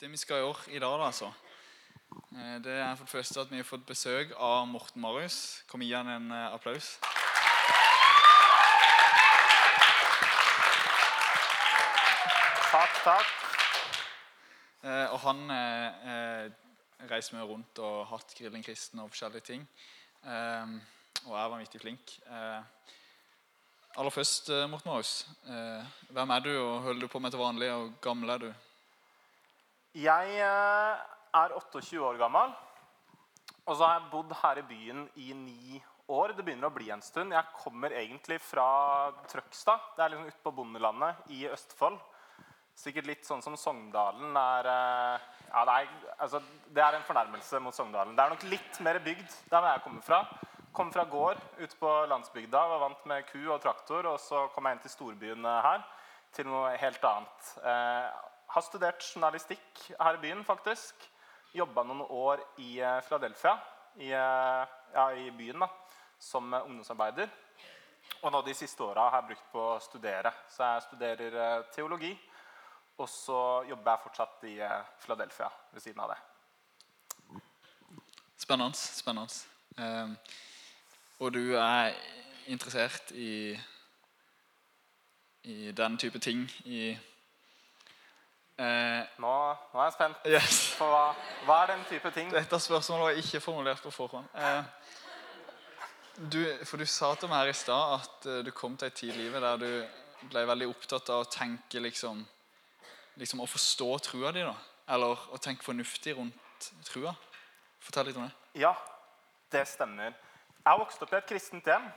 Det vi skal gjøre i dag, altså, eh, det er for det første at vi har fått besøk av Morten Marius. Kom gi han en eh, applaus. Takk, takk. Eh, og han reiser mye rundt og har hatt Grillen kristen og forskjellige ting. Og er vanvittig flink. Eh, aller først, Morten Marius. Eh, hvem er du, og holder du på med til vanlig? Og gammel er du? Jeg eh, er 28 år gammel. Og så har jeg bodd her i byen i ni år. Det begynner å bli en stund. Jeg kommer egentlig fra Trøgstad. Det er liksom ute på bondelandet i Østfold. Sikkert litt sånn som Sogndalen er eh, Ja, det er, altså, det er en fornærmelse mot Sogndalen. Det er nok litt mer bygd der jeg kommer fra. Kom fra gård ute på landsbygda, var vant med ku og traktor. Og så kom jeg inn til storbyen eh, her, til noe helt annet. Har studert journalistikk her i byen, faktisk. Jobba noen år i eh, Philadelphia, i, eh, ja, i byen, da, som ungdomsarbeider. Og nå de siste åra har jeg brukt på å studere. Så jeg studerer eh, teologi. Og så jobber jeg fortsatt i Philadelphia ved siden av det. Spennende. spennende. Eh, og du er interessert i, i den type ting i Nå, er jeg spent Yes. på hva, hva er den type ting. Dette spørsmålet var ikke formulert på forhånd. Eh, du, for du sa til meg her i stad at eh, du kom til en tid i livet der du ble veldig opptatt av å tenke liksom, liksom Å forstå trua di, da. Eller å tenke fornuftig rundt trua. Fortell litt om det. Ja, det stemmer. Jeg har vokst opp i et kristent hjem.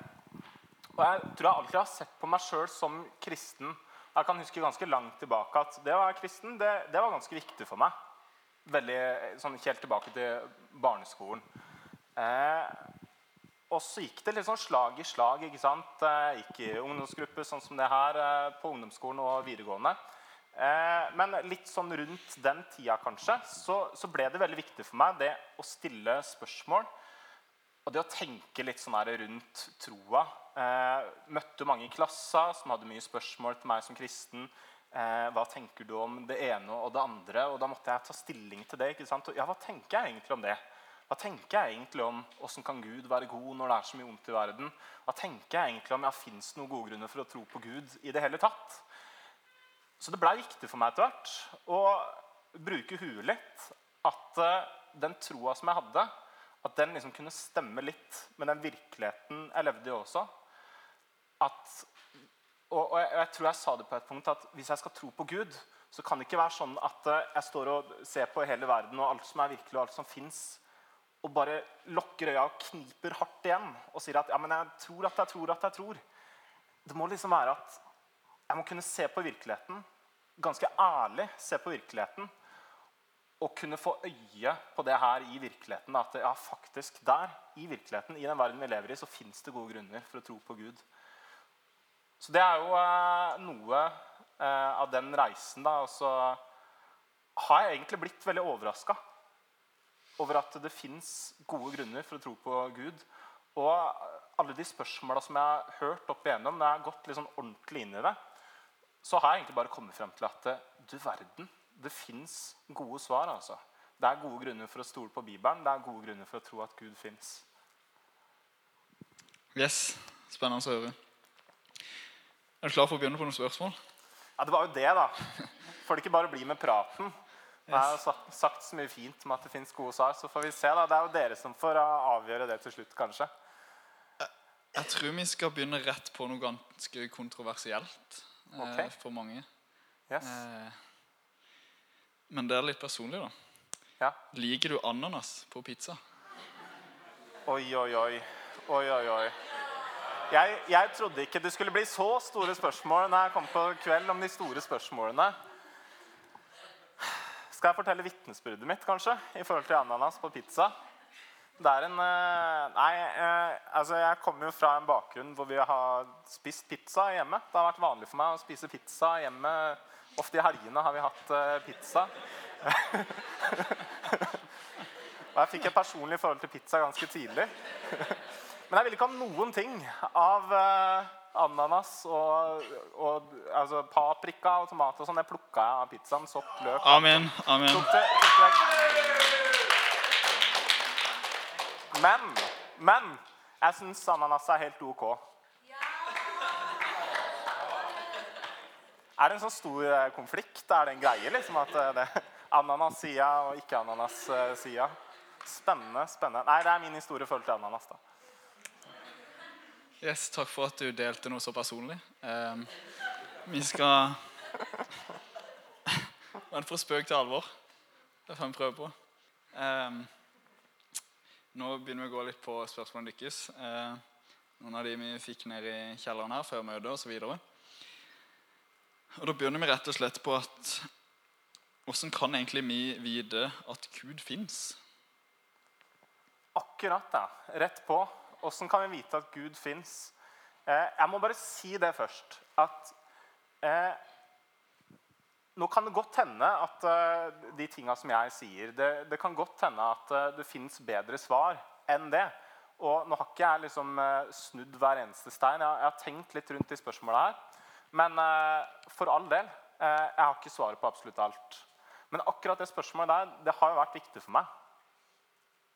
Og jeg tror jeg alltid har sett på meg sjøl som kristen. Jeg kan huske ganske langt tilbake at det å være kristen det, det var ganske viktig for meg. Veldig, sånn Helt tilbake til barneskolen. Eh, og så gikk det litt sånn slag i slag. ikke sant? Jeg gikk i ungdomsgruppe sånn som det her eh, på ungdomsskolen og videregående. Eh, men litt sånn rundt den tida kanskje, så, så ble det veldig viktig for meg det å stille spørsmål. Og det å tenke litt sånn her rundt troa. Eh, møtte mange i klassa som hadde mye spørsmål til meg som kristen. Eh, hva tenker du om det ene og det andre? Og da måtte jeg ta stilling til det. ikke sant? Og, ja, hva tenker jeg egentlig om det? Hva tenker jeg egentlig om hvordan kan Gud være god når det er så mye vondt i verden? Hva tenker jeg egentlig om ja, fins noen gode grunner for å tro på Gud i det hele tatt? Så det blei viktig for meg etter hvert å bruke huet litt. At eh, den troa som jeg hadde, at den liksom kunne stemme litt med den virkeligheten jeg levde i også. At, og, og jeg, jeg tror jeg sa det på et punkt at hvis jeg skal tro på Gud, så kan det ikke være sånn at eh, jeg står og ser på hele verden og alt som er virkelig og alt som fins, og bare lukker øya og kniper hardt igjen og sier at ja, men jeg tror at jeg tror at jeg tror. Det må liksom være at jeg må kunne se på virkeligheten, ganske ærlig se på virkeligheten, og kunne få øye på det her i virkeligheten. At ja, faktisk der, i virkeligheten, i den verden vi lever i, så fins det gode grunner for å tro på Gud. Så det er jo eh, noe eh, av den reisen, da. Og så har jeg egentlig blitt veldig overraska over at det fins gode grunner for å tro på Gud. Og alle de spørsmåla som jeg har hørt opp igjennom, når jeg har gått sånn ordentlig inn i det, så har jeg egentlig bare kommet frem til at du verden, det fins gode svar. altså. Det er gode grunner for å stole på Bibelen. Det er gode grunner for å tro at Gud fins. Yes, Spennende å høre. Er du klar for å begynne på noen spørsmål? Ja, det var jo det, da. Får det ikke bare bli med praten. Jeg har jo sagt, så mye fint om at det fins gode svar, så får vi se. da. Det er jo dere som får uh, avgjøre det til slutt, kanskje. Jeg tror vi skal begynne rett på noe ganske kontroversielt eh, for mange. Yes. Eh, men det er litt personlig, da. Ja. Liker du ananas på pizza? Oi, oi, oi. Oi, oi, oi. Jeg, jeg trodde ikke det skulle bli så store spørsmål når jeg kom på kveld om de store spørsmålene. Skal jeg fortelle vitnesbyrdet mitt, kanskje, i forhold til ananas på pizza? Det er en eh, Nei, eh, altså jeg kommer jo fra en bakgrunn hvor vi har spist pizza hjemme. Det har vært vanlig for meg å spise pizza hjemme. Ofte i helgene har vi hatt eh, pizza. Og jeg fikk et personlig forhold til pizza ganske tidlig. Men jeg ville ikke ha noen ting av, eh, ananas og, og altså, paprika og tomat og sånn. Det plukka jeg av pizzaen. Sopp, løk Amen. Amen. Tok det, tok det. Men, men jeg syns ananas er helt OK. Er det en sånn stor eh, konflikt? Er det en greie liksom at eh, det ananas-sida og ikke ananas-sida? Spennende. spennende. Nei, det er min historie i forhold til ananas. da. Yes, takk for at du delte noe så personlig. Ehm, vi skal Men fra spøk til alvor. Det får vi prøve på. Ehm, nå begynner vi å gå litt på spørsmålene deres. Ehm, noen av de vi fikk ned i kjelleren her før møtet osv. Og Da begynner vi rett og slett på at Hvordan kan egentlig vi vite at Gud fins? Akkurat, da. Rett på. Åssen kan vi vite at Gud fins? Eh, jeg må bare si det først. At eh, nå kan det godt hende at eh, de tinga som jeg sier det, det kan godt hende at eh, det fins bedre svar enn det. Og nå har ikke jeg liksom eh, snudd hver eneste stein. Jeg, jeg har tenkt litt rundt de spørsmåla her. Men eh, for all del. jeg har ikke svaret på absolutt alt. Men akkurat det spørsmålet der, det har jo vært viktig for meg.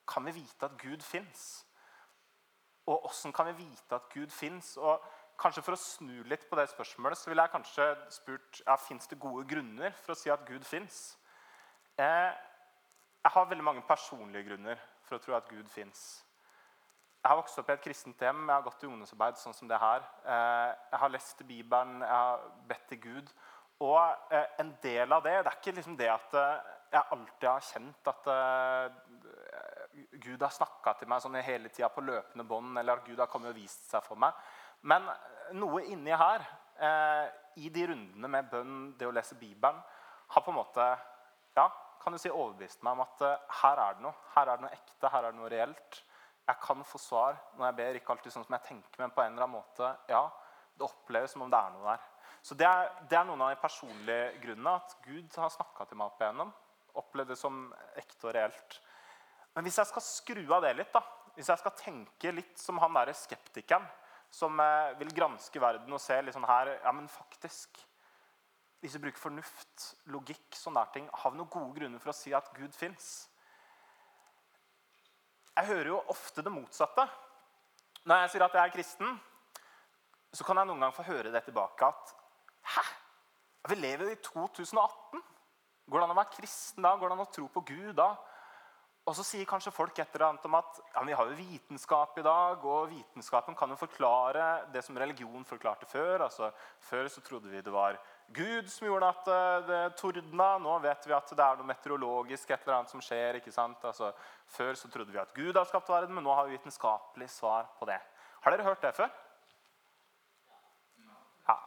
Kan vi vite at Gud fins? Og åssen kan vi vite at Gud fins? Kanskje For å snu litt på det spørsmålet så ville jeg kanskje spurt ja, fins det gode grunner for å si at Gud fins. Eh, jeg har veldig mange personlige grunner for å tro at Gud fins. Jeg har vokst opp i et kristent hjem, jeg har gått i ungdomsarbeid sånn som det her. Eh, jeg har lest Bibelen, jeg har bedt til Gud. Og eh, en del av det Det er ikke liksom det at eh, jeg alltid har kjent at eh, Gud har snakka til meg sånn hele tida på løpende bånd, eller at Gud har kommet og vist seg for meg. Men noe inni her, eh, i de rundene med bønn, det å lese Bibelen, har på en måte ja, kan du si overbevist meg om at eh, her er det noe. Her er det noe ekte, her er det noe reelt. Jeg kan få svar når jeg ber. Ikke alltid sånn som jeg tenker, men på en eller annen måte ja, det oppleves som om det er noe der. Så Det er, det er noen av de personlige grunnene. At Gud har snakka til meg opp igjennom. Opplevd det som ekte og reelt. Men hvis jeg skal skru av det litt, da, hvis jeg skal tenke litt som han der skeptikeren som eh, vil granske verden og se litt sånn her Ja, men faktisk Hvis vi bruker fornuft, logikk, sånne der ting, har vi noen gode grunner for å si at Gud fins? Jeg hører jo ofte det motsatte. Når jeg sier at jeg er kristen, så kan jeg noen gang få høre det tilbake at Hæ? Vi lever i 2018. Går det an å være kristen da? Går det an å tro på Gud da? Og så sier kanskje folk et eller annet om at ja, vi har jo vitenskap i dag, og vitenskapen kan jo forklare det som religion forklarte før. Altså, før så trodde vi det var Gud som gjorde at eh, det tordna. Nå vet vi at det er noe meteorologisk et eller annet som skjer. ikke sant? Altså, før så trodde vi at Gud har skapt verden, men nå har vi vitenskapelig svar på det. Har dere hørt det før? Ja.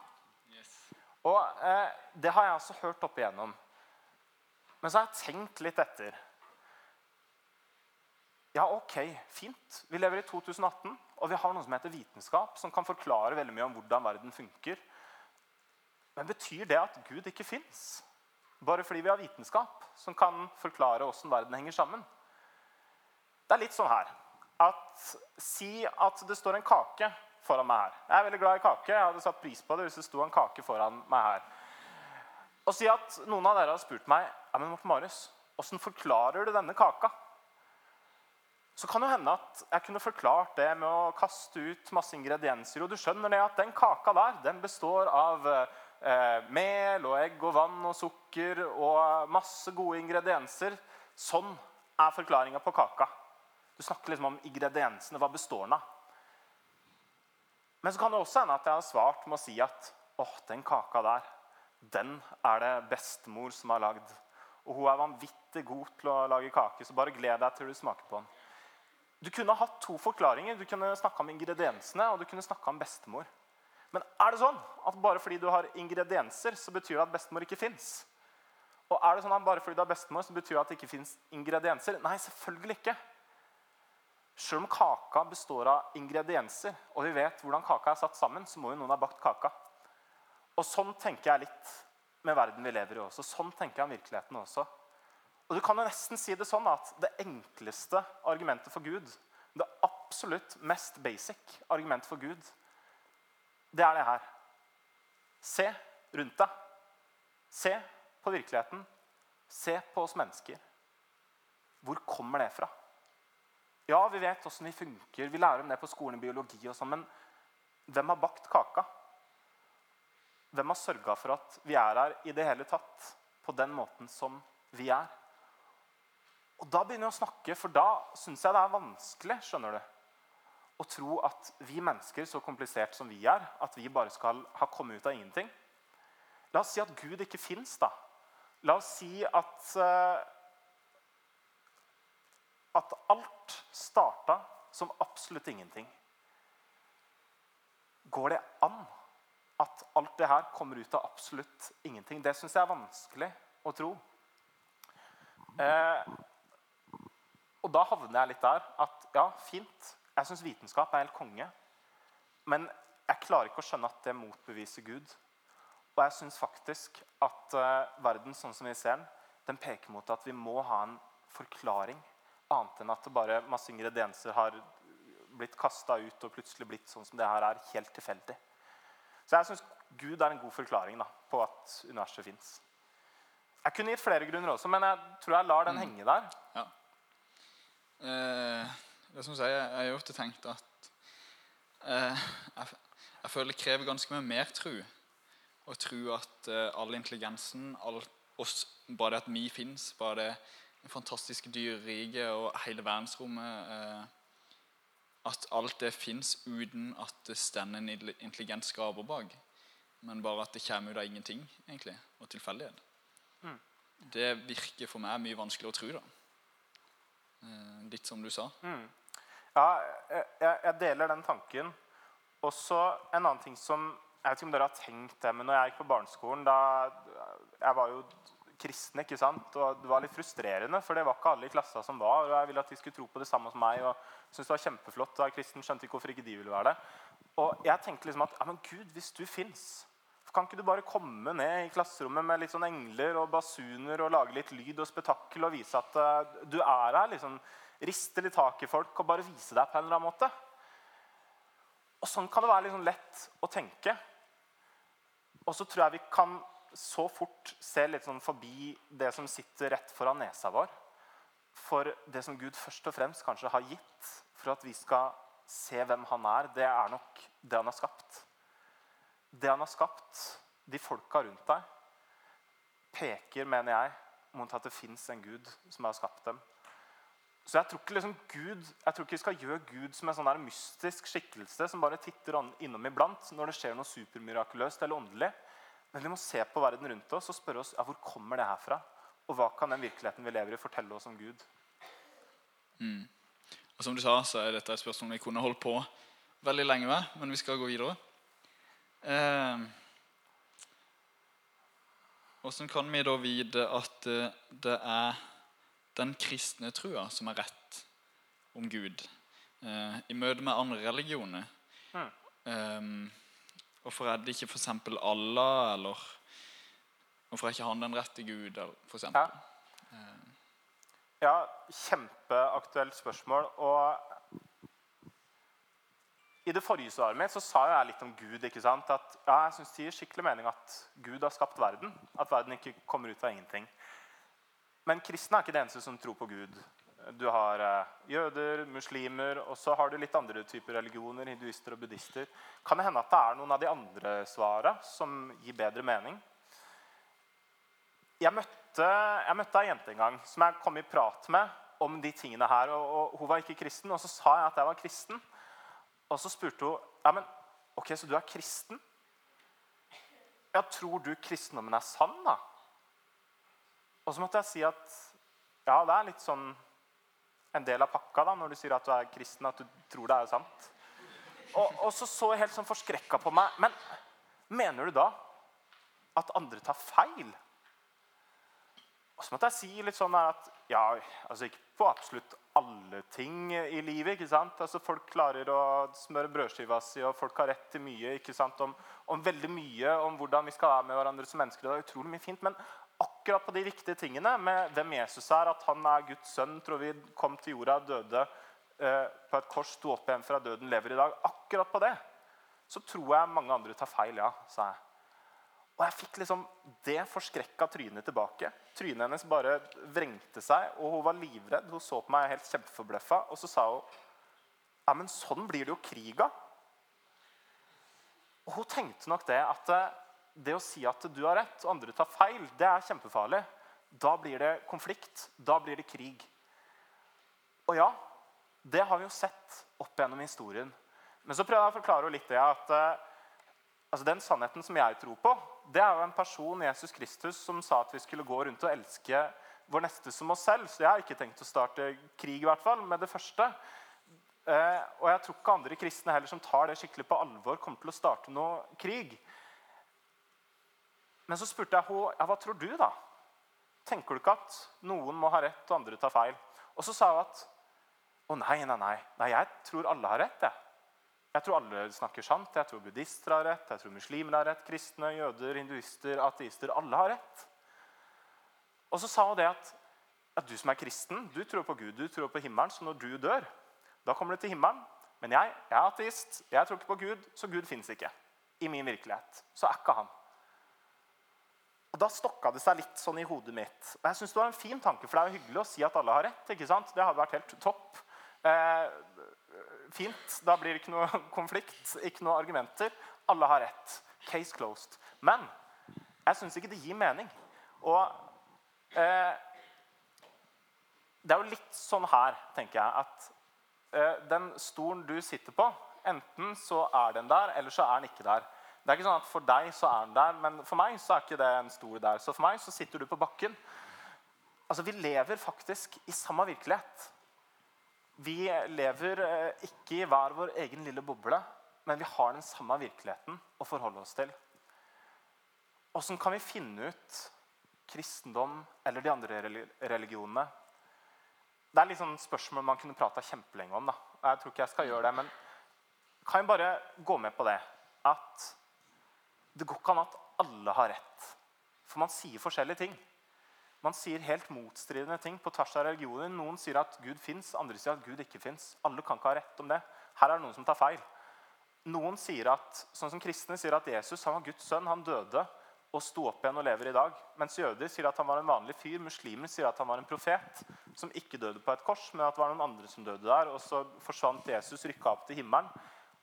Og eh, det har jeg også hørt opp igjennom. Men så har jeg tenkt litt etter. Ja, ok, fint. Vi lever i 2018, og vi har noe som heter vitenskap, som kan forklare veldig mye om hvordan verden funker. Men betyr det at Gud ikke fins? Bare fordi vi har vitenskap som kan forklare hvordan verden henger sammen? Det er litt sånn her at Si at det står en kake foran meg her. Jeg er veldig glad i kake. Jeg hadde satt pris på det hvis det sto en kake foran meg her. Og si at noen av dere har spurt meg ja, men Morten Marius, hvordan forklarer du denne kaka så kan det hende at jeg kunne forklart det med å kaste ut masse ingredienser. Og du skjønner det at den kaka der den består av eh, mel og egg og vann og sukker og masse gode ingredienser. Sånn er forklaringa på kaka. Du snakker liksom om ingrediensene. Hva består den av? Men så kan det også hende at jeg har svart med å si at åh, den kaka der, den er det bestemor som har lagd. Og hun er vanvittig god til å lage kake, så bare gled deg til du smaker på den. Du kunne hatt to forklaringer. Du kunne snakka om ingrediensene og du kunne snakka om bestemor. Men er det sånn at bare fordi du har ingredienser, så betyr det at bestemor ikke fins? Og er det sånn at bare fordi du har bestemor, så betyr det at det ikke fins ingredienser? Nei, selvfølgelig ikke. Selv om kaka består av ingredienser, og vi vet hvordan kaka er satt sammen, så må jo noen ha bakt kaka. Og sånn tenker jeg litt med verden vi lever i også. Sånn tenker jeg om virkeligheten også. Og du kan jo nesten si Det sånn at det enkleste argumentet for Gud, det absolutt mest basic argumentet for Gud, det er det her. Se rundt deg. Se på virkeligheten. Se på oss mennesker. Hvor kommer det fra? Ja, vi vet åssen vi funker. Vi lærer om det på skolen i biologi. og sånn, Men hvem har bakt kaka? Hvem har sørga for at vi er her i det hele tatt på den måten som vi er? Og Da begynner jeg å snakke, for da syns jeg det er vanskelig skjønner du, å tro at vi mennesker, så komplisert som vi er, at vi bare skal ha kommet ut av ingenting. La oss si at Gud ikke fins, da. La oss si at uh, at alt starta som absolutt ingenting. Går det an at alt det her kommer ut av absolutt ingenting? Det syns jeg er vanskelig å tro. Eh, og da havner jeg litt der at ja, fint. Jeg syns vitenskap er helt konge. Men jeg klarer ikke å skjønne at det motbeviser Gud. Og jeg syns faktisk at uh, verden sånn som vi ser den, den peker mot at vi må ha en forklaring. Annet enn at det bare masse ingredienser har blitt kasta ut og plutselig blitt sånn som det her er, helt tilfeldig. Så jeg syns Gud er en god forklaring da, på at universet fins. Jeg kunne gitt flere grunner også, men jeg tror jeg lar den mm. henge der. Ja. Eh, det som sier, Jeg har ofte tenkt at eh, jeg, jeg, føler det krever ganske mye mer tro å tro at eh, all intelligensen, all, oss, bare det at vi fins, bare det fantastiske dyreriket og hele verdensrommet eh, At alt det fins uten at det står en intelligent skaper bak. Men bare at det kommer ut av ingenting egentlig, og tilfeldighet. Mm. Det virker for meg mye vanskeligere å tro. da. Eh, litt som du sa. Mm. Ja, jeg, jeg, deler den tanken. Også en annen ting som Jeg vet ikke om dere har tenkt det, men når jeg gikk på barneskolen da, Jeg var jo kristne, ikke sant? og det var litt frustrerende, for det var ikke alle i klassa som var. og Jeg ville at de skulle tro på det samme som meg. og syntes det var kjempeflott. Da kristen skjønte ikke hvorfor ikke de ville være det. Og jeg tenkte liksom at ja, men Gud, hvis du fins, kan ikke du bare komme ned i klasserommet med litt sånn engler og basuner og lage litt lyd og spetakkel og vise at uh, du er her? liksom Riste litt tak i folk og bare vise deg på en eller annen måte. Og Sånn kan det være liksom lett å tenke. Og så tror jeg vi kan så fort se litt sånn forbi det som sitter rett foran nesa vår. For det som Gud først og fremst kanskje har gitt for at vi skal se hvem han er, det er nok det han har skapt. Det han har skapt, de folka rundt deg, peker, mener jeg, mot at det fins en Gud som har skapt dem. Så jeg tror ikke liksom Gud, jeg tror ikke vi skal gjøre Gud som en sånn der mystisk skikkelse som bare titter innom iblant når det skjer noe supermirakuløst eller åndelig. Men vi må se på verden rundt oss og spørre oss ja, hvor kommer det her fra. Og hva kan den virkeligheten vi lever i, fortelle oss om Gud? Mm. Og Som du sa, så er dette et spørsmål vi kunne holdt på veldig lenge med, men vi skal gå videre. Eh, hvordan kan vi da vite at eh, det er den kristne trua som er rett om Gud eh, i møte med andre religioner? Mm. Eh, Hvorfor er det ikke f.eks. Allah, eller hvorfor er ikke han den rette Gud? For ja. ja, kjempeaktuelt spørsmål. Og i det forrige svaret mitt så sa jeg litt om Gud. ikke sant? At ja, Jeg syns det gir skikkelig mening at Gud har skapt verden. At verden ikke kommer ut av ingenting. Men kristne er ikke det eneste som tror på Gud. Du har eh, jøder, muslimer, og så har du litt andre typer religioner. hinduister og buddhister. Kan det hende at det er noen av de andre svara som gir bedre mening? Jeg møtte, jeg møtte ei jente en gang som jeg kom i prat med om de tingene her. Og, og, Hun var ikke kristen, og så sa jeg at jeg var kristen. Og så spurte hun ja, men, ok, så du er kristen. Ja, tror du kristendommen er sann, da? Og så måtte jeg si at ja, det er litt sånn en del av pakka da, når du sier at du er kristen, at du tror det er sant. Og, og så så jeg helt sånn forskrekka på meg. Men mener du da at andre tar feil? Og så måtte jeg si litt sånn at ja, altså ikke på absolutt alle ting i livet. ikke sant? Altså Folk klarer å smøre brødskiva si, og folk har rett til mye. ikke sant? Om, om veldig mye om hvordan vi skal være med hverandre som mennesker. Det er utrolig mye fint, Men akkurat på de viktige tingene med hvem Jesus er, at han er Guds sønn, tror vi kom til jorda, døde eh, på et kors, sto opp igjen fra døden, lever i dag Akkurat på det så tror jeg mange andre tar feil, ja, sa jeg. Og jeg fikk liksom det forskrekka trynet tilbake. Trynet hennes bare vrengte seg, og hun var livredd. Hun så på meg helt kjempeforbløffa, og så sa hun Ja, men sånn blir det jo krig av. Og hun tenkte nok det at eh, det å si at du har rett og andre tar feil, det er kjempefarlig. Da blir det konflikt. Da blir det krig. Og ja, det har vi jo sett opp gjennom historien. Men så prøvde jeg å forklare henne litt det at eh, altså den sannheten som jeg tror på, det er jo en person, Jesus Kristus, som sa at vi skulle gå rundt og elske vår neste som oss selv. Så jeg har ikke tenkt å starte krig i hvert fall, med det første. Eh, og jeg tror ikke andre kristne heller som tar det skikkelig på alvor, kommer til å starte noe krig. Men så spurte jeg henne ja, hva tror du, da? Tenker du ikke at noen må ha rett og andre tar feil? Og så sa hun at å nei, nei, nei, nei, jeg tror alle har rett. Jeg. Jeg tror alle snakker sant. Jeg tror buddhister har rett, jeg tror muslimer har rett, kristne, jøder, hinduister, ateister. Alle har rett. Og så sa hun det at, at du som er kristen, du tror på Gud, du tror på himmelen. Så når du dør, da kommer du til himmelen. Men jeg, jeg er ateist, jeg tror ikke på Gud, så Gud fins ikke. I min virkelighet. Så er ikke han. Og Da stokka det seg litt sånn i hodet mitt. Og jeg synes Det var en fin tanke, for det er jo hyggelig å si at alle har rett. ikke sant? Det hadde vært helt topp. Eh, fint. Da blir det ikke noe konflikt, ikke noe argumenter. Alle har rett. Case closed. Men jeg syns ikke det gir mening. Og eh, det er jo litt sånn her, tenker jeg, at eh, den stolen du sitter på, enten så er den der, eller så er den ikke der. Det er ikke sånn at For deg så er den der, men for meg så er ikke det en stol der. Så for meg så sitter du på bakken. Altså, Vi lever faktisk i samme virkelighet. Vi lever eh, ikke i hver vår egen lille boble, men vi har den samme virkeligheten å forholde oss til. Åssen kan vi finne ut kristendom eller de andre religionene? Det er liksom spørsmål man kunne prata kjempelenge om. da. Jeg tror ikke jeg skal gjøre det, men kan jeg bare gå med på det? At det går ikke an at alle har rett. For man sier forskjellige ting. Man sier helt motstridende ting på tvers av religioner. Noen sier at Gud fins, andre sier at Gud ikke fins. Alle kan ikke ha rett om det. Her er det noen som tar feil. Noen sier at, sånn som kristne sier at Jesus han var Guds sønn. Han døde og sto opp igjen og lever i dag. Mens jøder sier at han var en vanlig fyr. Muslimer sier at han var en profet som ikke døde på et kors, men at det var noen andre som døde der. Og så forsvant Jesus, rykka opp til himmelen.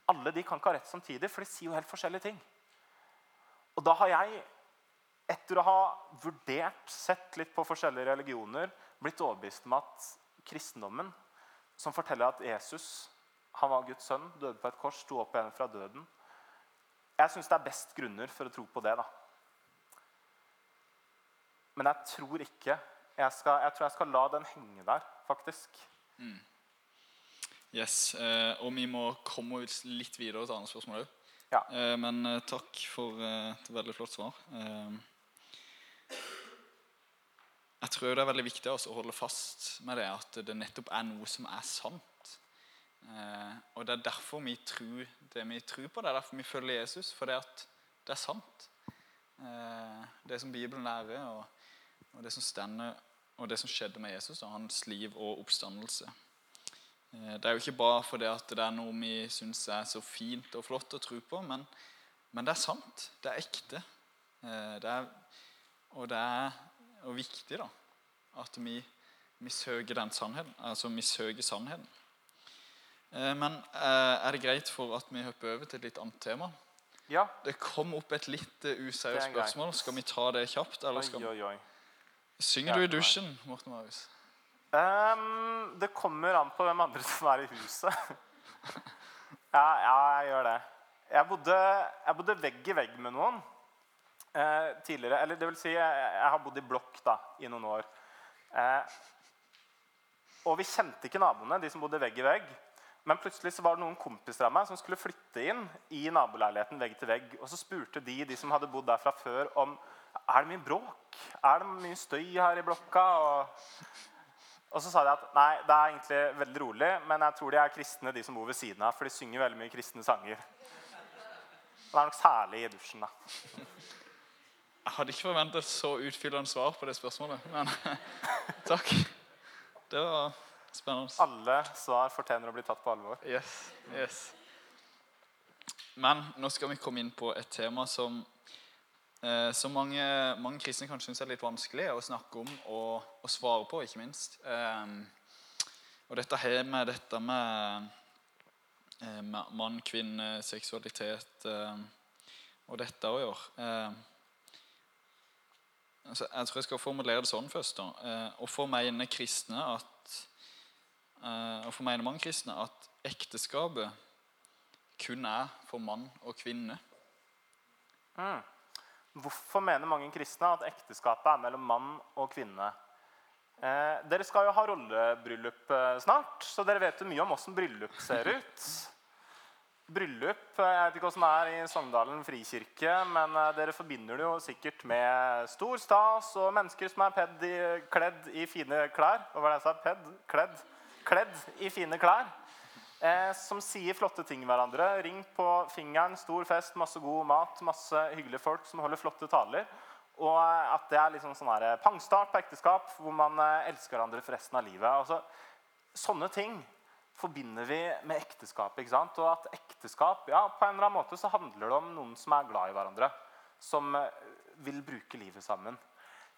Alle de kan ikke ha rett samtidig, for de sier jo helt forskjellige ting. Og da har jeg, etter å ha vurdert, sett litt på forskjellige religioner, blitt overbevist om at kristendommen, som forteller at Jesus han var Guds sønn, døde på et kors, sto opp igjen fra døden Jeg syns det er best grunner for å tro på det. da. Men jeg tror ikke jeg, skal, jeg tror jeg skal la den henge der, faktisk. Mm. Yes, eh, Og vi må komme litt videre til andre spørsmål òg. Ja. Eh, men eh, takk for et veldig flott svar. Jeg tror det er veldig viktig å holde fast med det at det nettopp er noe som er sant. Og det er derfor vi tror det vi tror på. Det er derfor vi følger Jesus. For det, det er sant. Det som Bibelen lærer, og det som stender, og det som skjedde med Jesus, og hans liv og oppstandelse. Eh, det er jo ikke bare fordi det er noe vi syns er så fint og flott å tro på, men, men det er sant. Det er ekte. Eh, det er, og det er og viktig da, at vi, vi søker den sannheten. Altså vi søker sannheten. Eh, men er det greit for at vi hopper over til et litt annet tema? Ja. Det kom opp et litt useriøst spørsmål. Skal vi ta det kjapt? Eller skal... Oi, oi, oi. Synger du i dusjen, Morten Marius? Um, det kommer an på hvem andre som er i huset. ja, ja, jeg gjør det. Jeg bodde, jeg bodde vegg i vegg med noen eh, tidligere. Eller det vil si, jeg, jeg, har bodd i blokk da, i noen år. Eh, og vi kjente ikke naboene, de som bodde vegg i vegg. Men plutselig så var det noen kompiser av meg som skulle flytte inn i naboleiligheten vegg til vegg. Og så spurte de de som hadde bodd der fra før, om er det mye bråk. Er det mye støy her i blokka? Og og så sa de at nei, det er egentlig veldig rolig, men jeg tror de er kristne, de som bor ved siden av, for de synger veldig mye kristne sanger. Og det er nok særlig i dusjen, da. Jeg hadde ikke forventet så utfyllende svar på det spørsmålet, men takk. Det var spennende. Alle svar fortjener å bli tatt på alvor. Yes, yes. Men nå skal vi komme inn på et tema som, eh, som mange, mange kristne kan synes er litt vanskelig å snakke om og, og svare på, ikke minst. Eh, og dette har med dette med, eh, mann, kvinne, seksualitet eh, og dette å gjøre. Eh, altså, jeg tror jeg skal formulere det sånn først. da. Eh, Hvorfor mener kristne at eh, Hvorfor mener mange kristne at ekteskapet kun er for mann og kvinne? Mm. Hvorfor mener mange kristne at ekteskapet er mellom mann og kvinne? Eh, dere skal jo ha rollebryllup eh, snart, så dere vet jo mye om åssen bryllup ser ut. Bryllup eh, Jeg vet ikke åssen det er i Sogndalen frikirke, men eh, dere forbinder det jo sikkert med stor stas og mennesker som er i, kledd i fine klær. Hva var det jeg sa? Pedd? Kledd? Kledd i fine klær. Eh, som sier flotte ting hverandre. Ring på fingeren, stor fest, masse god mat, masse hyggelige folk som holder flotte taler. Og eh, at det er liksom sånn her pangstart på ekteskap, hvor man eh, elsker hverandre for resten av livet. Altså, sånne ting forbinder vi med ekteskapet. ikke sant? Og at ekteskap ja, på en eller annen måte så handler det om noen som er glad i hverandre. Som eh, vil bruke livet sammen.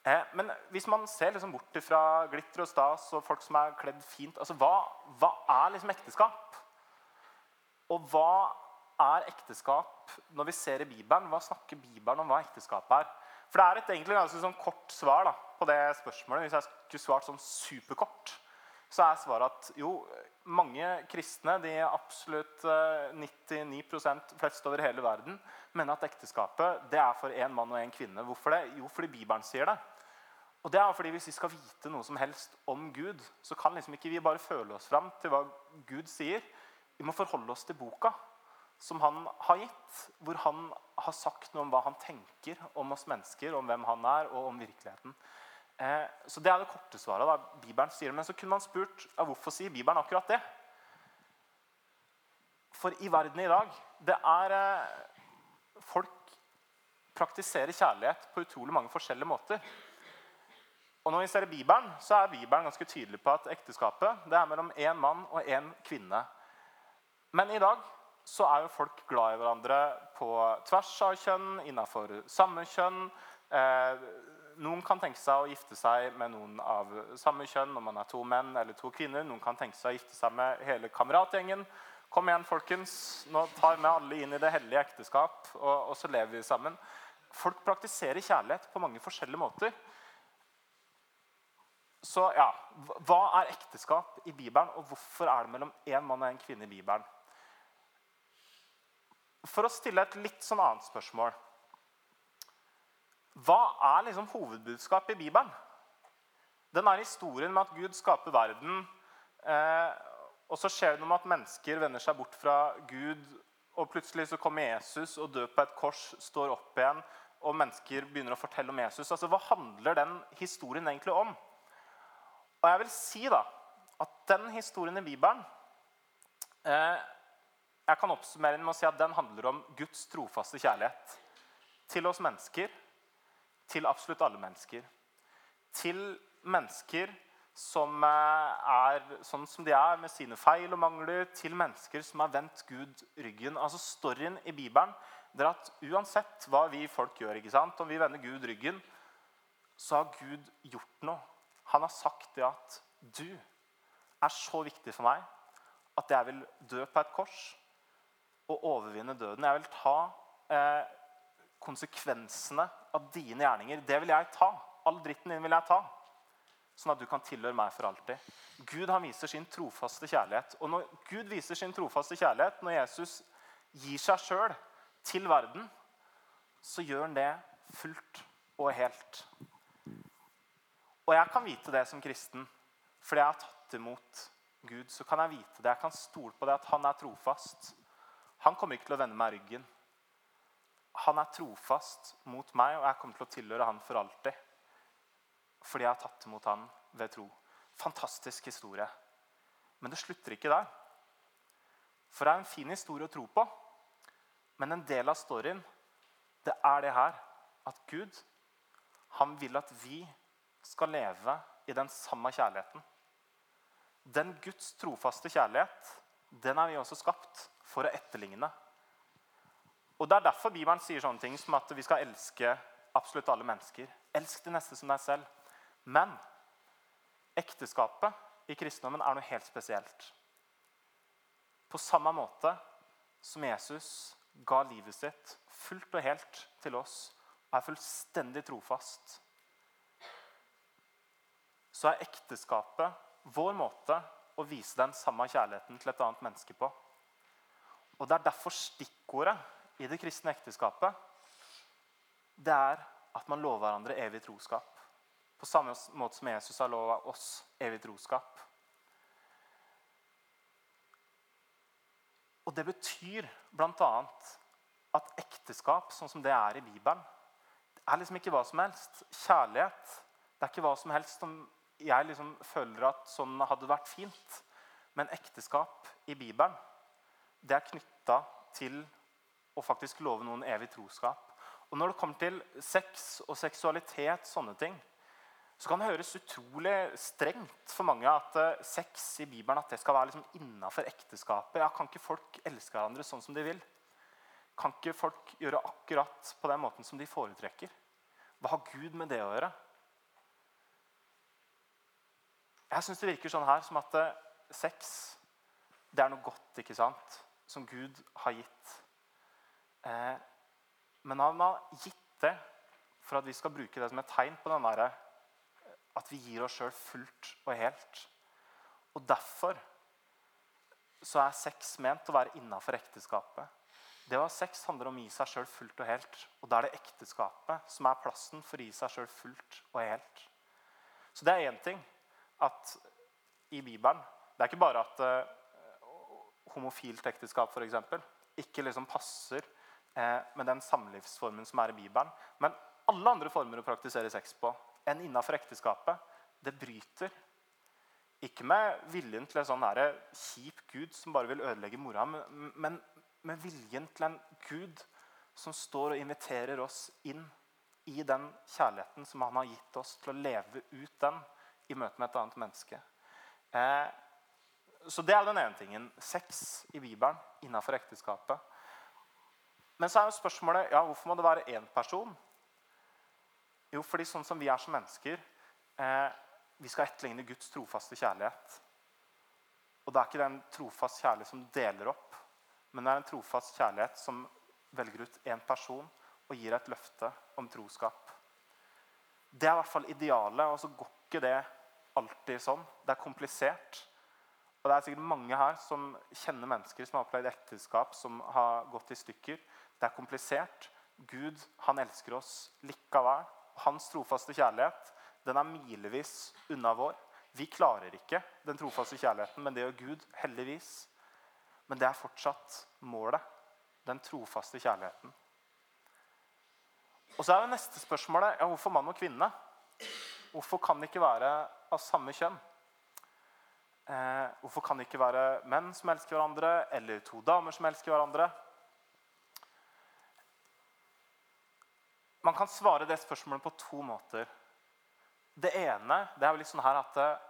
Eh, men hvis man ser liksom bort fra glitter og stas og folk som er kledd fint altså Hva, hva er liksom ekteskap? Og hva er ekteskap når vi ser i Bibelen? Hva snakker Bibelen om hva ekteskap er? For det er et egentlig ganske sånn kort svar da, på det spørsmålet. Hvis jeg skulle svart sånn superkort, så er svaret at jo, mange kristne, de absolutt eh, 99% flest over hele verden, mener at ekteskapet det er for én mann og én kvinne. Hvorfor det? Jo, fordi Bibelen sier det. Og det er fordi Hvis vi skal vite noe som helst om Gud, så kan liksom ikke vi bare føle oss fram til hva Gud sier. Vi må forholde oss til boka som han har gitt, hvor han har sagt noe om hva han tenker om oss mennesker, om hvem han er, og om virkeligheten. Eh, så Det er det korte svaret. da, Bibelen sier. Men så kunne man spurt ja, hvorfor sier Bibelen akkurat det. For i verden i dag det er eh, Folk praktiserer kjærlighet på utrolig mange forskjellige måter. Og når vi ser i Bibelen, så er Bibelen ganske tydelig på at ekteskapet det er mellom én mann og én kvinne. Men i dag så er jo folk glad i hverandre på tvers av kjønn, innafor samme kjønn. Eh, noen kan tenke seg å gifte seg med noen av samme kjønn når man er to menn eller to kvinner. Noen kan tenke seg å gifte seg med hele kameratgjengen. Kom igjen, folkens. Nå tar vi alle inn i det hellige ekteskap, og, og så lever vi sammen. Folk praktiserer kjærlighet på mange forskjellige måter. Så ja, Hva er ekteskap i Bibelen, og hvorfor er det mellom én mann og en kvinne i Bibelen? For å stille et litt sånn annet spørsmål Hva er liksom hovedbudskapet i Bibelen? Den er historien med at Gud skaper verden. Eh, og så skjer det noe med at mennesker vender seg bort fra Gud. Og plutselig så kommer Jesus og dør på et kors, står opp igjen, og mennesker begynner å fortelle om Jesus. Altså, Hva handler den historien egentlig om? Og jeg vil si da, at den historien i Bibelen eh, Jeg kan oppsummere den med å si at den handler om Guds trofaste kjærlighet. Til oss mennesker. Til absolutt alle mennesker. Til mennesker som eh, er sånn som de er, med sine feil og mangler, til mennesker som har vendt Gud ryggen. Altså Storyen i Bibelen det er at uansett hva vi folk gjør, ikke sant? om vi vender Gud ryggen, så har Gud gjort noe. Han har sagt det at du er så viktig for meg at jeg vil dø på et kors og overvinne døden. Jeg vil ta eh, konsekvensene av dine gjerninger. Det vil jeg ta. All dritten din vil jeg ta. Sånn at du kan tilhøre meg for alltid. Gud han viser sin trofaste kjærlighet. Og når Gud viser sin trofaste kjærlighet, når Jesus gir seg sjøl til verden, så gjør han det fullt og helt. Og jeg kan vite det som kristen, fordi jeg har tatt imot Gud. Så kan jeg vite det. Jeg kan stole på det at han er trofast. Han kommer ikke til å vende meg ryggen. Han er trofast mot meg, og jeg kommer til å tilhøre han for alltid. Fordi jeg har tatt imot han ved tro. Fantastisk historie. Men det slutter ikke der. For det er en fin historie å tro på. Men en del av storyen, det er det her at Gud han vil at vi skal leve i den samme kjærligheten. Den Guds trofaste kjærlighet, den er vi også skapt for å etterligne. Og Det er derfor Bibelen sier sånne ting som at vi skal elske absolutt alle mennesker. Elsk de neste som deg selv. Men ekteskapet i kristendommen er noe helt spesielt. På samme måte som Jesus ga livet sitt fullt og helt til oss og er fullstendig trofast, så er ekteskapet vår måte å vise den samme kjærligheten til et annet menneske på. Og Det er derfor stikkordet i det kristne ekteskapet det er at man lover hverandre evig troskap. På samme måte som Jesus har lova oss evig troskap. Og Det betyr bl.a. at ekteskap, sånn som det er i Bibelen, det er liksom ikke hva som helst. Kjærlighet det er ikke hva som helst som jeg liksom føler at sånn hadde vært fint. Men ekteskap i Bibelen det er knytta til å faktisk love noen evig troskap. Og Når det kommer til sex og seksualitet, sånne ting, så kan det høres utrolig strengt for mange at uh, sex i Bibelen at det skal være liksom innafor ekteskapet. Ja, kan ikke folk elske hverandre sånn som de vil? Kan ikke folk gjøre akkurat på den måten som de foretrekker? Hva har Gud med det å gjøre? Jeg syns det virker sånn her som at uh, sex det er noe godt ikke sant? som Gud har gitt. Eh, men han har gitt det for at vi skal bruke det som et tegn på den der, at vi gir oss sjøl fullt og helt. Og derfor så er sex ment å være innafor ekteskapet. Det å ha sex handler om å gi seg sjøl fullt og helt. Og da er det ekteskapet som er plassen for å gi seg sjøl fullt og helt. Så det er én ting at i Bibelen Det er ikke bare at uh, homofilt ekteskap for eksempel, ikke liksom passer eh, med den samlivsformen som er i Bibelen. Men alle andre former å praktisere sex på enn innafor ekteskapet, det bryter ikke med viljen til en sånn her, kjip gud som bare vil ødelegge mora, men med viljen til en gud som står og inviterer oss inn i den kjærligheten som han har gitt oss, til å leve ut den i møte med et annet menneske. Eh, så det er den ene tingen. Sex i Bibelen innafor ekteskapet. Men så er jo spørsmålet ja, hvorfor må det være én person. Jo, fordi sånn som vi er som mennesker eh, Vi skal etterligne Guds trofaste kjærlighet. Og det er ikke den trofast kjærlighet som deler opp, men det er en trofast kjærlighet som velger ut én person og gir et løfte om troskap. Det er i hvert fall idealet, og så går ikke det alltid sånn. Det er komplisert. Og det er sikkert mange her som kjenner mennesker som har opplevd ekteskap som har gått i stykker. Det er komplisert. Gud han elsker oss likevel. Hans trofaste kjærlighet den er milevis unna vår. Vi klarer ikke den trofaste kjærligheten, men det gjør Gud heldigvis. Men det er fortsatt målet. Den trofaste kjærligheten. Og så er jo neste spørsmålet ja, hvorfor mann og kvinne. Hvorfor kan det ikke være av samme kjønn? Eh, hvorfor kan det ikke være menn som elsker hverandre, eller to damer som elsker hverandre? Man kan svare det spørsmålet på to måter. Det ene det er jo litt sånn her at eh,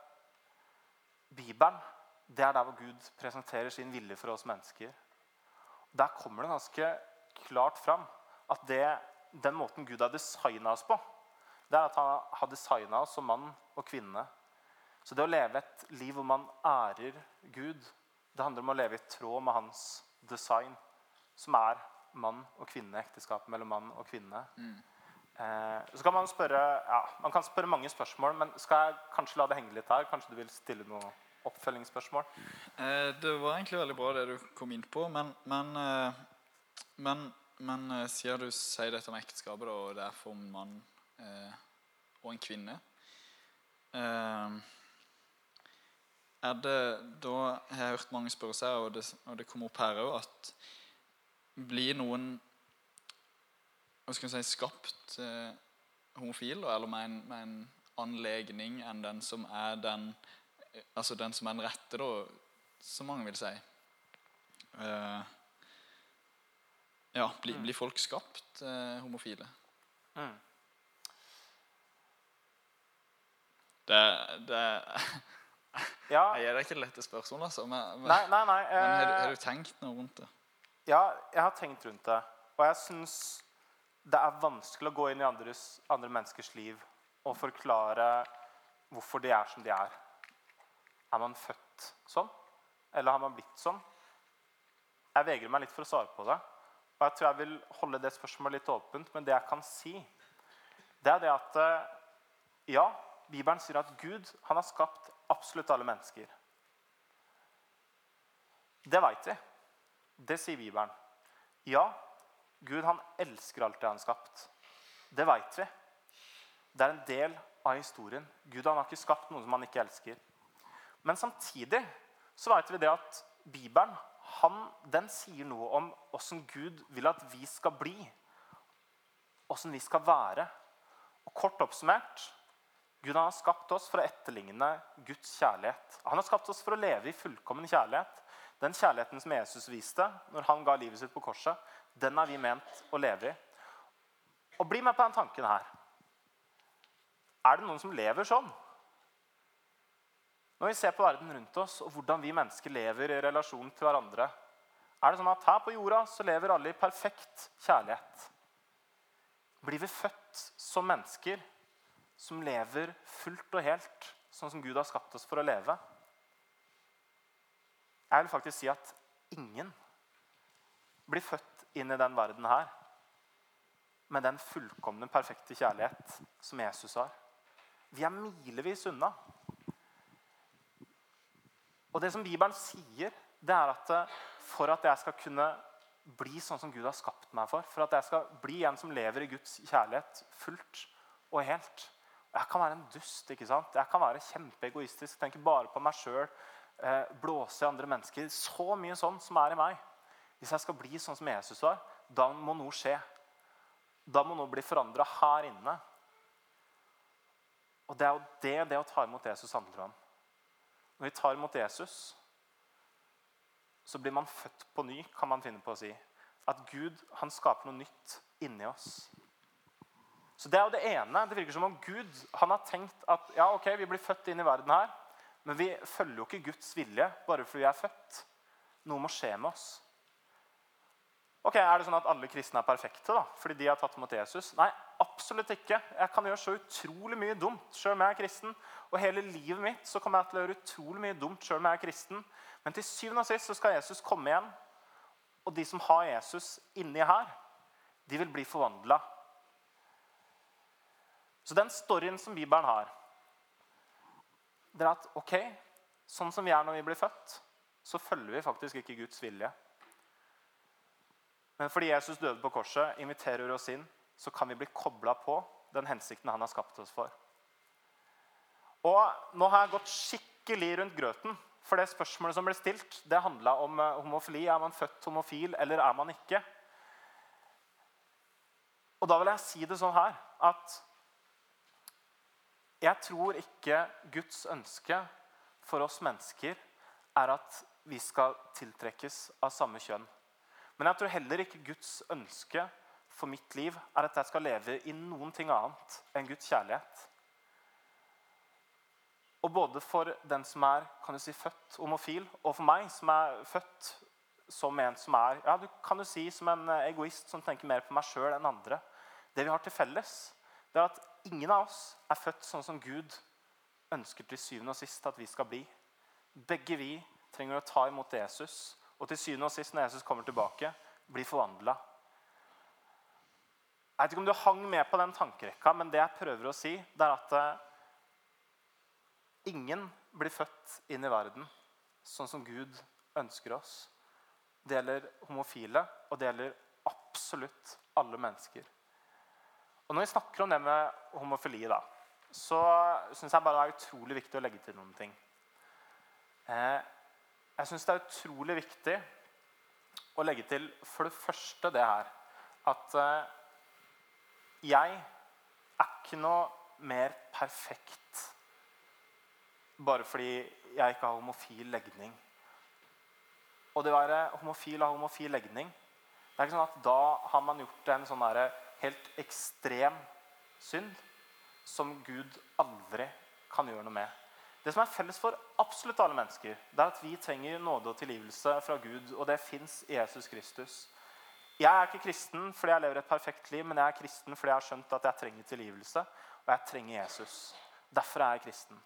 Bibelen det er der hvor Gud presenterer sin vilje for oss mennesker. Der kommer det ganske klart fram at det, den måten Gud har designa oss på, det er at han har designa oss som mann og kvinne så det å leve et liv hvor man ærer Gud, det handler om å leve i tråd med hans design, som er mann og kvinne, ekteskap mellom mann og kvinne. Mm. Eh, så kan Man spørre, ja, man kan spørre mange spørsmål, men skal jeg kanskje la det henge litt her? Kanskje du vil stille noen oppfølgingsspørsmål? Eh, det var egentlig veldig bra det du kom inn på, men, men, eh, men, men eh, siden du sier dette om ekteskapet, og det er for en mann eh, og en kvinne eh, er det Da har jeg hørt mange spørre seg, og det, og det kom opp her òg, at blir noen hva skal si, skapt eh, homofil, eller med en, med en annen legning enn den som er den altså den som er den rette, da, som mange vil si. Uh, ja, blir, mm. blir, folk skapt uh, homofile? Mm. Det, det ja. Jeg gir deg ikke det lette spørsmål, altså. Men, men, nei, nei, nei, men har, har, du, tenkt noe rundt det? Ja, jeg har tenkt rundt det. Og jeg syns det er vanskelig å gå inn i andres, andre menneskers liv og forklare hvorfor de er som de er. Er man født sånn? Eller har man blitt sånn? Jeg vegrer meg litt for å svare på det. Og jeg tror jeg vil holde det spørsmålet litt åpent. Men det jeg kan si, det er det at eh, ja, Bibelen sier at Gud han har skapt absolutt alle mennesker. Det veit vi. Det sier Bibelen. Ja, Gud han elsker alt det han har skapt. Det veit vi. Det er en del av historien. Gud han har ikke skapt noe som han ikke elsker. Men samtidig så vet vi det at Bibelen han, den sier noe om åssen Gud vil at vi skal bli. Åssen vi skal være. Og Kort oppsummert Gud har skapt oss for å etterligne Guds kjærlighet. Han har skapt oss for å leve i fullkommen kjærlighet. Den kjærligheten som Jesus viste når han ga livet sitt på korset, den er vi ment å leve i. Og bli med på den tanken her. Er det noen som lever sånn? Når vi ser på verden rundt oss og hvordan vi mennesker lever i relasjon til hverandre, er det sånn at her på jorda så lever alle i perfekt kjærlighet. Blir vi født som mennesker som lever fullt og helt sånn som Gud har skapt oss for å leve? Jeg vil faktisk si at ingen blir født inn i den verden her med den fullkomne, perfekte kjærlighet som Jesus har. Vi er milevis unna. Og det som Bibelen sier, det er at eh, for at jeg skal kunne bli sånn som Gud har skapt meg for, for at jeg skal bli en som lever i Guds kjærlighet fullt og helt Jeg kan være en dust. ikke sant? Jeg kan være kjempeegoistisk, tenke bare på meg sjøl, blåse i andre mennesker. Så mye sånn som er i meg. Hvis jeg skal bli sånn som Jesus var, da må noe skje. Da må noe bli forandra her inne. Og det er jo det det å ta imot Jesus handler om. Når vi tar imot Jesus, så blir man født på ny, kan man finne på å si. At Gud han skaper noe nytt inni oss. Så Det er jo det ene. Det virker som om Gud han har tenkt at ja, ok, vi blir født inn i verden her, men vi følger jo ikke Guds vilje bare fordi vi er født. Noe må skje med oss. Ok, Er det sånn at alle kristne er perfekte da, fordi de har tatt imot Jesus? Nei, absolutt ikke. Jeg kan gjøre så utrolig mye dumt selv om jeg er kristen. Og hele livet mitt så kommer jeg til å gjøre utrolig mye dumt selv om jeg er kristen. Men til syvende og sist så skal Jesus komme igjen. Og de som har Jesus inni her, de vil bli forvandla. Så den storyen som Bibelen har, det er at ok, sånn som vi er når vi blir født, så følger vi faktisk ikke Guds vilje. Men fordi Jesus døde på korset, inviterer oss inn, så kan vi bli kobla på den hensikten han har skapt oss for. Og Nå har jeg gått skikkelig rundt grøten. For det spørsmålet som ble stilt, det handla om eh, homofili. Er man født homofil, eller er man ikke? Og da vil jeg si det sånn her at jeg tror ikke Guds ønske for oss mennesker er at vi skal tiltrekkes av samme kjønn. Men jeg tror heller ikke Guds ønske for mitt liv er at jeg skal leve i noen ting annet enn Guds kjærlighet. Og både for den som er kan du si, født homofil, og for meg som er født som en som er ja, du kan jo si som en egoist som tenker mer på meg sjøl enn andre. Det vi har til felles, det er at ingen av oss er født sånn som Gud ønsker til syvende og sist at vi skal bli. Begge vi trenger å ta imot Jesus og til syvende og sist, når Jesus kommer tilbake, bli forvandla. Jeg vet ikke om du hang med på den tankerekka, men det jeg prøver å si, det er at uh, ingen blir født inn i verden sånn som Gud ønsker oss. Det gjelder homofile, og det gjelder absolutt alle mennesker. Og Når vi snakker om det med homofili, da, så syns jeg bare det er utrolig viktig å legge til noen ting. Eh, jeg syns det er utrolig viktig å legge til for det første det her at uh, jeg er ikke noe mer perfekt bare fordi jeg ikke har homofil legning. Og det å være homofil og ha homofil legning det er ikke sånn at Da har man gjort en sånn helt ekstrem synd som Gud aldri kan gjøre noe med. Det som er felles for absolutt alle mennesker, det er at vi trenger nåde og tilgivelse fra Gud. Og det fins i Jesus Kristus. Jeg er ikke kristen fordi jeg lever et perfekt liv, men jeg er kristen fordi jeg har skjønt at jeg trenger tilgivelse, og jeg trenger Jesus. Derfor er jeg kristen.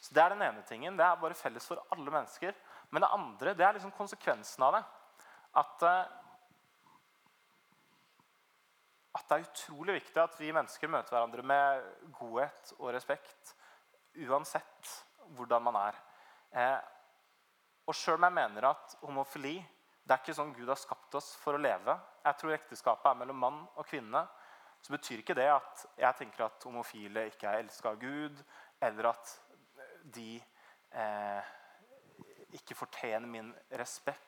Så Det er den ene tingen. Det er bare felles for alle mennesker. Men det andre det er liksom konsekvensen av det. At, eh, at det er utrolig viktig at vi mennesker møter hverandre med godhet og respekt. Uansett hvordan man er. Eh, og sjøl om jeg mener at homofili det er ikke sånn Gud har skapt oss for å leve. Jeg tror ekteskapet er mellom mann og kvinne. Så betyr ikke det at jeg tenker at homofile ikke er elska av Gud, eller at de eh, ikke fortjener min respekt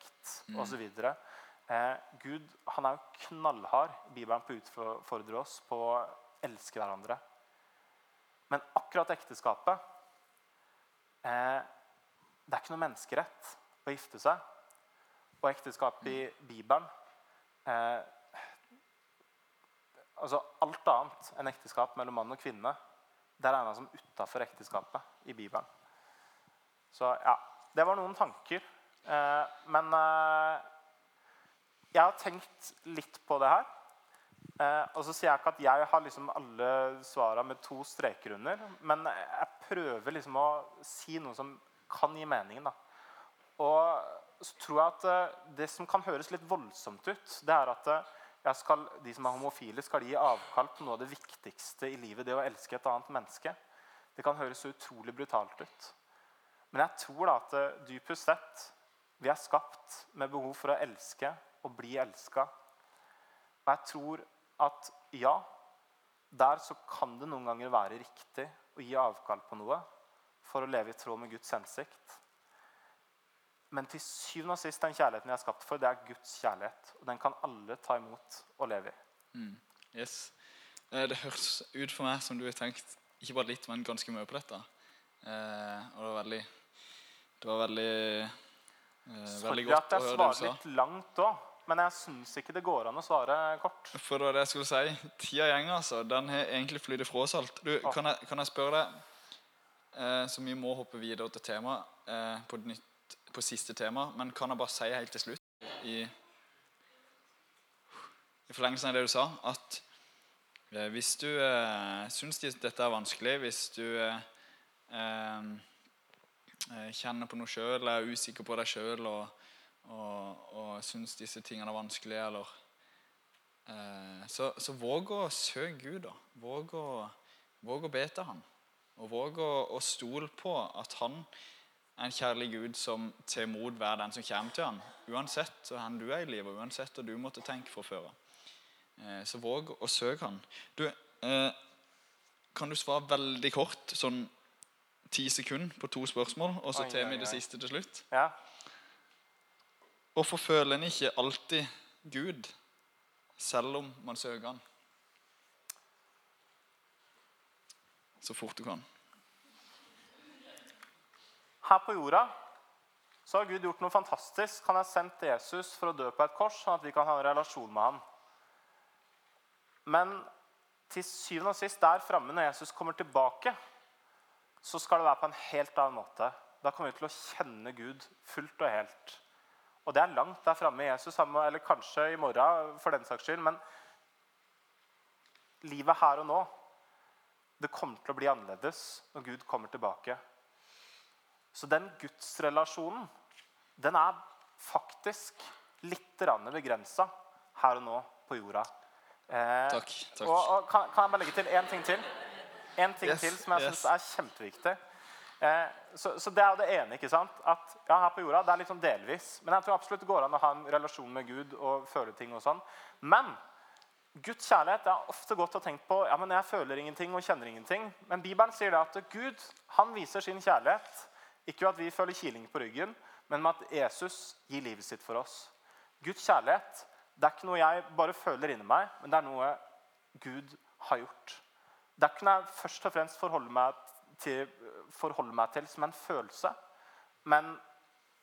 Mm. osv. Eh, Gud han er jo knallhard i Bibelen på å utfordre oss på å elske hverandre. Men akkurat ekteskapet eh, Det er ikke noe menneskerett å gifte seg. Og ekteskap i Bibelen eh, altså Alt annet enn ekteskap mellom mann og kvinne det er regna som utafor ekteskapet i Bibelen. Så ja, det var noen tanker. Eh, men eh, jeg har tenkt litt på det her. Eh, og så sier jeg ikke at jeg har liksom alle svara med to streker under. Men jeg prøver liksom å si noe som kan gi mening. da. Og så tror jeg at eh, det som kan høres litt voldsomt ut, det er at eh, skal, de som er homofile, skal gi avkall på noe av det viktigste i livet, det å elske et annet menneske. Det kan høres så utrolig brutalt ut. Men jeg tror da at eh, dypest sett vi er skapt med behov for å elske og bli elska. Og jeg tror at ja, der så kan det noen ganger være riktig å gi avkall på noe for å leve i tråd med Guds hensikt. Men til syvende og sist den kjærligheten jeg er skapt for, det er Guds kjærlighet. Og den kan alle ta imot og leve i. Yes. Eh, Det høres ut for meg som du har tenkt ikke bare litt, men ganske mye på dette. Eh, og det var veldig Det var veldig eh, Veldig godt å høre det du sa. litt langt òg, men jeg syns ikke det går an å svare kort. For det var det jeg skulle si. Tida går, altså. Den har egentlig flyttet fra oss alt. Du, kan, jeg, kan jeg spørre deg, eh, så vi må hoppe videre til tema, eh, på, nytt, på siste tema, men kan jeg bare si helt til slutt, i, i forlengelsen av det du sa, at eh, hvis du eh, syns dette er vanskelig, hvis du eh, eh, kjenner på noe sjøl, er usikker på deg sjøl og, og, og syns disse tingene er vanskelige, eller Eh, så, så våg å søke Gud, da. Våg å, våg å be til Han. Og våg å, å stole på at Han er en kjærlig Gud som tar imot hver den som kommer til Han. Uansett hvor du er i livet, uansett hva du måtte tenke fra før. Eh, så våg å søke Han. Du, eh, kan du svare veldig kort, sånn ti sekunder på to spørsmål, og så tar vi det siste til slutt? Ja. Hvorfor føler en ikke alltid Gud, selv om man søker Han? Så fort du kan. Her på jorda så har Gud gjort noe fantastisk. Han har sendt Jesus for å dø på et kors, sånn at vi kan ha en relasjon med ham. Men til syvende og sist der framme, når Jesus kommer tilbake, så skal det være på en helt annen måte. Da kommer vi til å kjenne Gud fullt og helt. Og det er langt der framme. Jesus, eller kanskje i morgen, for den saks skyld. Men livet her og nå, det kommer til å bli annerledes når Gud kommer tilbake. Så den gudsrelasjonen, den er faktisk litt begrensa her og nå på jorda. Eh, Takk. takk. Og, og kan, kan jeg bare legge til én ting til? En ting Yes, til som jeg yes. syns er kjempeviktig. Eh, så, så det er jo det ene. ikke sant? At ja, Her på jorda det er litt sånn delvis. Men jeg tror absolutt det går an å ha en relasjon med Gud og føle ting. og sånn. Men Guds kjærlighet det er ofte godt å tenke på ja, men jeg føler ingenting og kjenner ingenting. Men Bibelen sier det at Gud han viser sin kjærlighet. Ikke ved at vi føler kiling på ryggen, men med at Jesus gir livet sitt for oss. Guds kjærlighet det er ikke noe jeg bare føler inni meg, men det er noe Gud har gjort. Det er ikke noe jeg først og fremst forholder meg til, forholder meg til som en følelse, men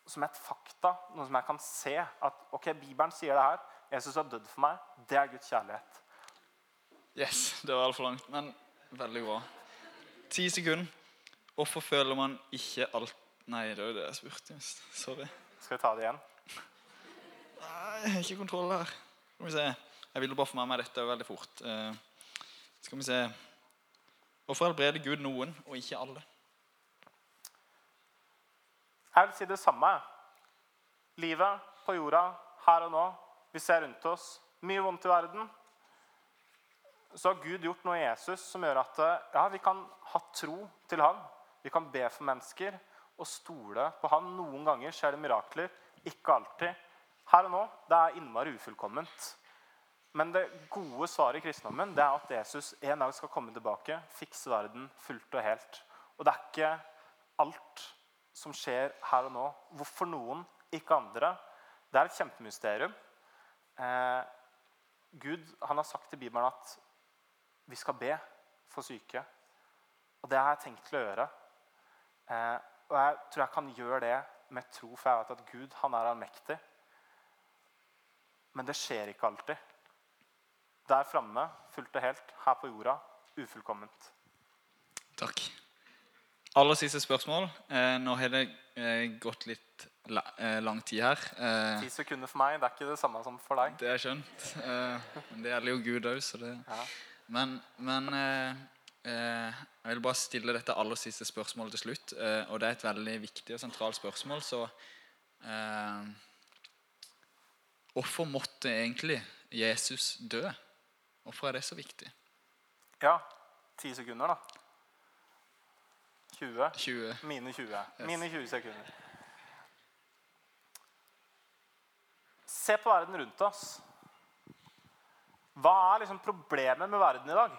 som et fakta. Noe som jeg kan se. At ok, Bibelen sier det her. Jesus har dødd for meg. Det er Guds kjærlighet. Yes, det var altfor langt, men veldig bra. Ti sekunder. Hvorfor føler man ikke alt Nei, det var jo det jeg spurte. Sorry. Skal vi ta det igjen? Nei, jeg har ikke kontroll her. Skal vi se. Jeg ville bare få med meg dette veldig fort. Uh, skal vi se. Hvorfor helbreder Gud noen og ikke alle? Jeg vil si det samme. Livet på jorda, her og nå. Vi ser rundt oss. Mye vondt i verden. Så har Gud gjort noe i Jesus som gjør at ja, vi kan ha tro til ham. Vi kan be for mennesker og stole på ham. Noen ganger skjer det mirakler. Ikke alltid. Her og nå det er innmari ufullkomment. Men det gode svaret i kristendommen det er at Jesus en dag skal komme tilbake, fikse verden fullt og helt. Og det er ikke alt som skjer her og nå. Hvorfor noen, ikke andre? Det er et kjempemysterium. Eh, Gud han har sagt i Bibelen at vi skal be for syke. Og det har jeg tenkt til å gjøre. Eh, og jeg tror jeg kan gjøre det med tro, for jeg vet at Gud han er allmektig. Men det skjer ikke alltid. Der framme, fullt og helt, her på jorda, ufullkomment. Takk. Aller siste spørsmål. Eh, nå har det eh, gått litt eh, lang tid her. Ti sekunder for meg, det er ikke det samme som for deg. det er skjønt. Men det gjelder jo Gud òg, så det Ja. Men, men jeg vil bare stille dette aller siste spørsmålet til slutt. Og det er et veldig viktig og sentralt spørsmål, så eh, Hvorfor måtte egentlig Jesus dø? Hvorfor er det så viktig? Ja, ti sekunder, da. 20. 20 Mine 20. Mine 20 sekunder. Se på verden rundt oss. Hva er liksom problemet med verden i dag?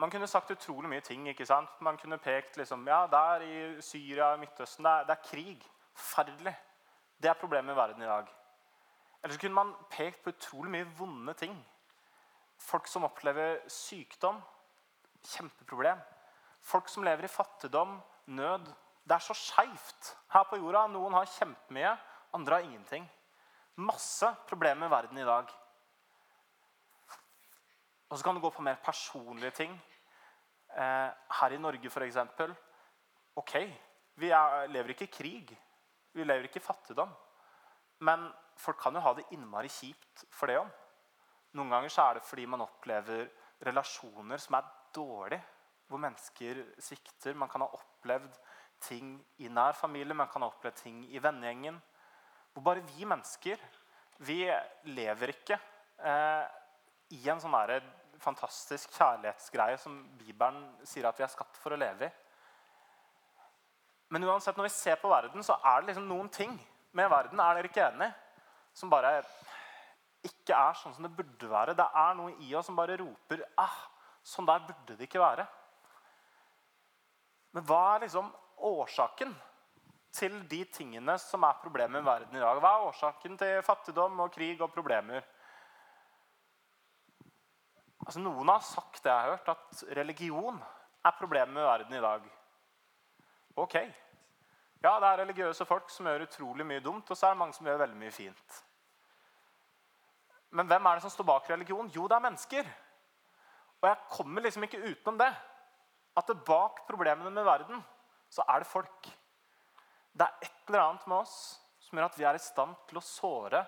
Man kunne sagt utrolig mye ting. ikke sant? Man kunne pekt liksom, ja, der i Syria og Midtøsten det er, det er krig. Forferdelig. Det er problemet med verden i dag. Eller så kunne man pekt på utrolig mye vonde ting. Folk som opplever sykdom. Kjempeproblem. Folk som lever i fattigdom, nød. Det er så skeivt her på jorda. Noen har kjempemye, andre har ingenting. Masse problemer med verden i dag. Og så kan du gå på mer personlige ting. Eh, her i Norge, f.eks. Ok, vi er, lever ikke i krig. Vi lever ikke i fattigdom. Men folk kan jo ha det innmari kjipt for det òg. Noen ganger så er det fordi man opplever relasjoner som er dårlige. Hvor mennesker svikter. Man kan ha opplevd ting i nær familie, man kan ha opplevd ting i vennegjengen. Hvor bare vi mennesker vi lever ikke eh, i en sånn der fantastisk kjærlighetsgreie som Bibelen sier at vi er skapt for å leve i. Men uansett, når vi ser på verden, så er det liksom noen ting med verden er dere ikke enige, som bare ikke er sånn som det burde være. Det er noe i oss som bare roper ah, sånn der burde det ikke være. Men hva er liksom årsaken til de tingene som er problemet i verden i dag? Hva er årsaken til fattigdom og krig og problemer? Altså, noen har sagt det jeg har hørt, at religion er problemet i verden i dag. Ok. Ja, det er religiøse folk som gjør utrolig mye dumt, og så er det mange som gjør veldig mye fint. Men hvem er det som står bak religion? Jo, det er mennesker. Og jeg kommer liksom ikke utenom det. At det bak problemene med verden, så er det folk. Det er et eller annet med oss som gjør at vi er i stand til å såre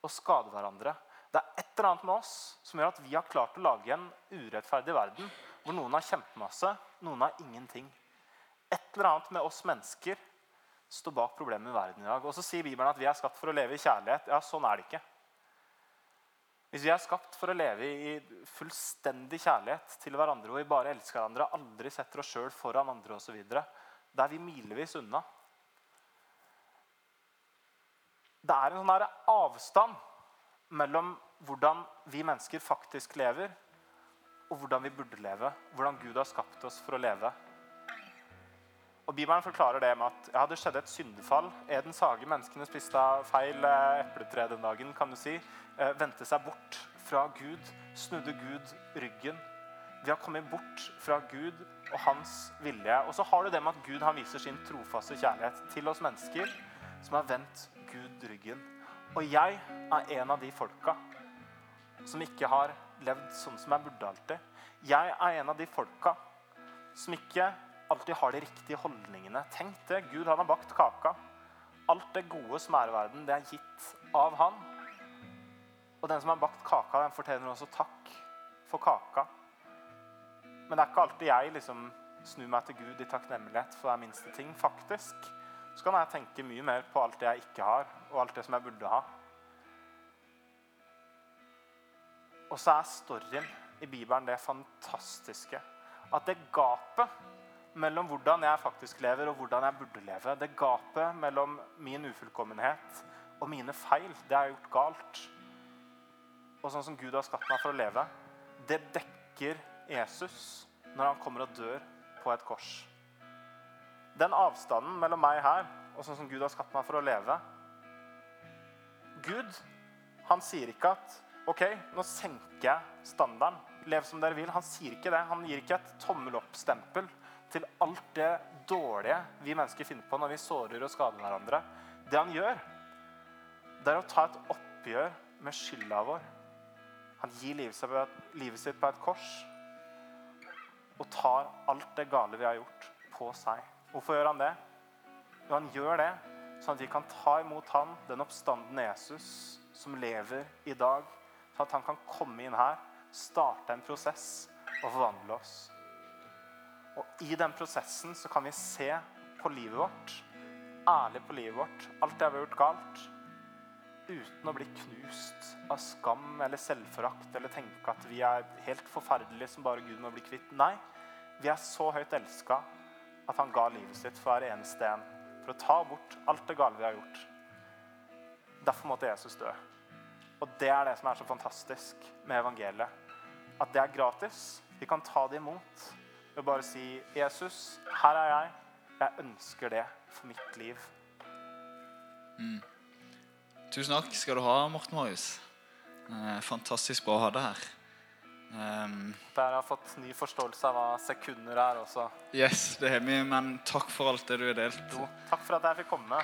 og skade hverandre. Det er et eller annet med oss som gjør at vi har klart å lage en urettferdig verden hvor noen har kjempemasse, noen har ingenting. Et eller annet med oss mennesker står bak problemet i verden i dag. Og så sier Bibelen at vi er skapt for å leve i kjærlighet. Ja, sånn er det ikke. Hvis vi er skapt for å leve i fullstendig kjærlighet til hverandre, og vi bare elsker hverandre, aldri setter oss sjøl foran andre osv., da er vi milevis unna. Det er en sånn avstand mellom hvordan vi mennesker faktisk lever, og hvordan vi burde leve. Hvordan Gud har skapt oss for å leve. Og Bibelen forklarer det med at ja, det skjedde et syndefall. Edens hage, menneskene spiste feil eh, epletre den dagen. kan du si. Eh, vendte seg bort fra Gud, snudde Gud ryggen. Vi har kommet bort fra Gud og hans vilje. Og så har du det med at Gud han viser sin trofaste kjærlighet til oss mennesker som har vendt Gud ryggen. Og jeg er en av de folka som ikke har levd sånn som jeg burde alltid. Jeg er en av de folka som ikke alltid har de riktige holdningene. Tenk det. Gud han har bakt kaka. Alt det gode som er i verden, det er gitt av han. Og den som har bakt kaka, den fortjener også takk for kaka. Men det er ikke alltid jeg liksom snur meg til Gud i takknemlighet for hver minste ting. Faktisk så kan jeg tenke mye mer på alt det jeg ikke har, og alt det som jeg burde ha. Og så er storyen i Bibelen det fantastiske. At det gapet mellom hvordan jeg faktisk lever, og hvordan jeg burde leve, det gapet mellom min ufullkommenhet og mine feil, det har jeg gjort galt, og sånn som Gud har skapt meg for å leve, det dekker Jesus når han kommer og dør på et kors. Den avstanden mellom meg her og sånn som Gud har skapt meg for å leve Gud, han sier ikke at OK, nå senker jeg standarden. Lev som dere vil. Han sier ikke det. Han gir ikke et tommel opp-stempel til alt det dårlige vi mennesker finner på når vi sårer og skader hverandre. Det han gjør, det er å ta et oppgjør med skylda vår. Han gir livet sitt på et kors og tar alt det gale vi har gjort, på seg. Hvorfor gjør han det? Jo, han gjør det sånn at vi kan ta imot han, den oppstandende Jesus som lever i dag. Sånn at han kan komme inn her, starte en prosess og forvandle oss. Og i den prosessen så kan vi se på livet vårt, ærlig på livet vårt, alt det vi har gjort galt, uten å bli knust av skam eller selvforakt eller tenke at vi er helt forferdelige som bare Gud må bli kvitt. Nei, vi er så høyt elska at han ga livet sitt for hver eneste en. For å ta bort alt det gale vi har gjort. Derfor måtte Jesus dø. Og det er det som er så fantastisk med evangeliet. At det er gratis. Vi kan ta det imot ved bare si 'Jesus, her er jeg. Jeg ønsker det for mitt liv'. Mm. Tusen takk skal du ha, Morten Marius. Eh, fantastisk bra å ha deg her. Um, Der har jeg fått ny forståelse av hva sekunder er også. Yes, det har vi, men takk for alt det du har delt. Jo, takk for at jeg fikk komme.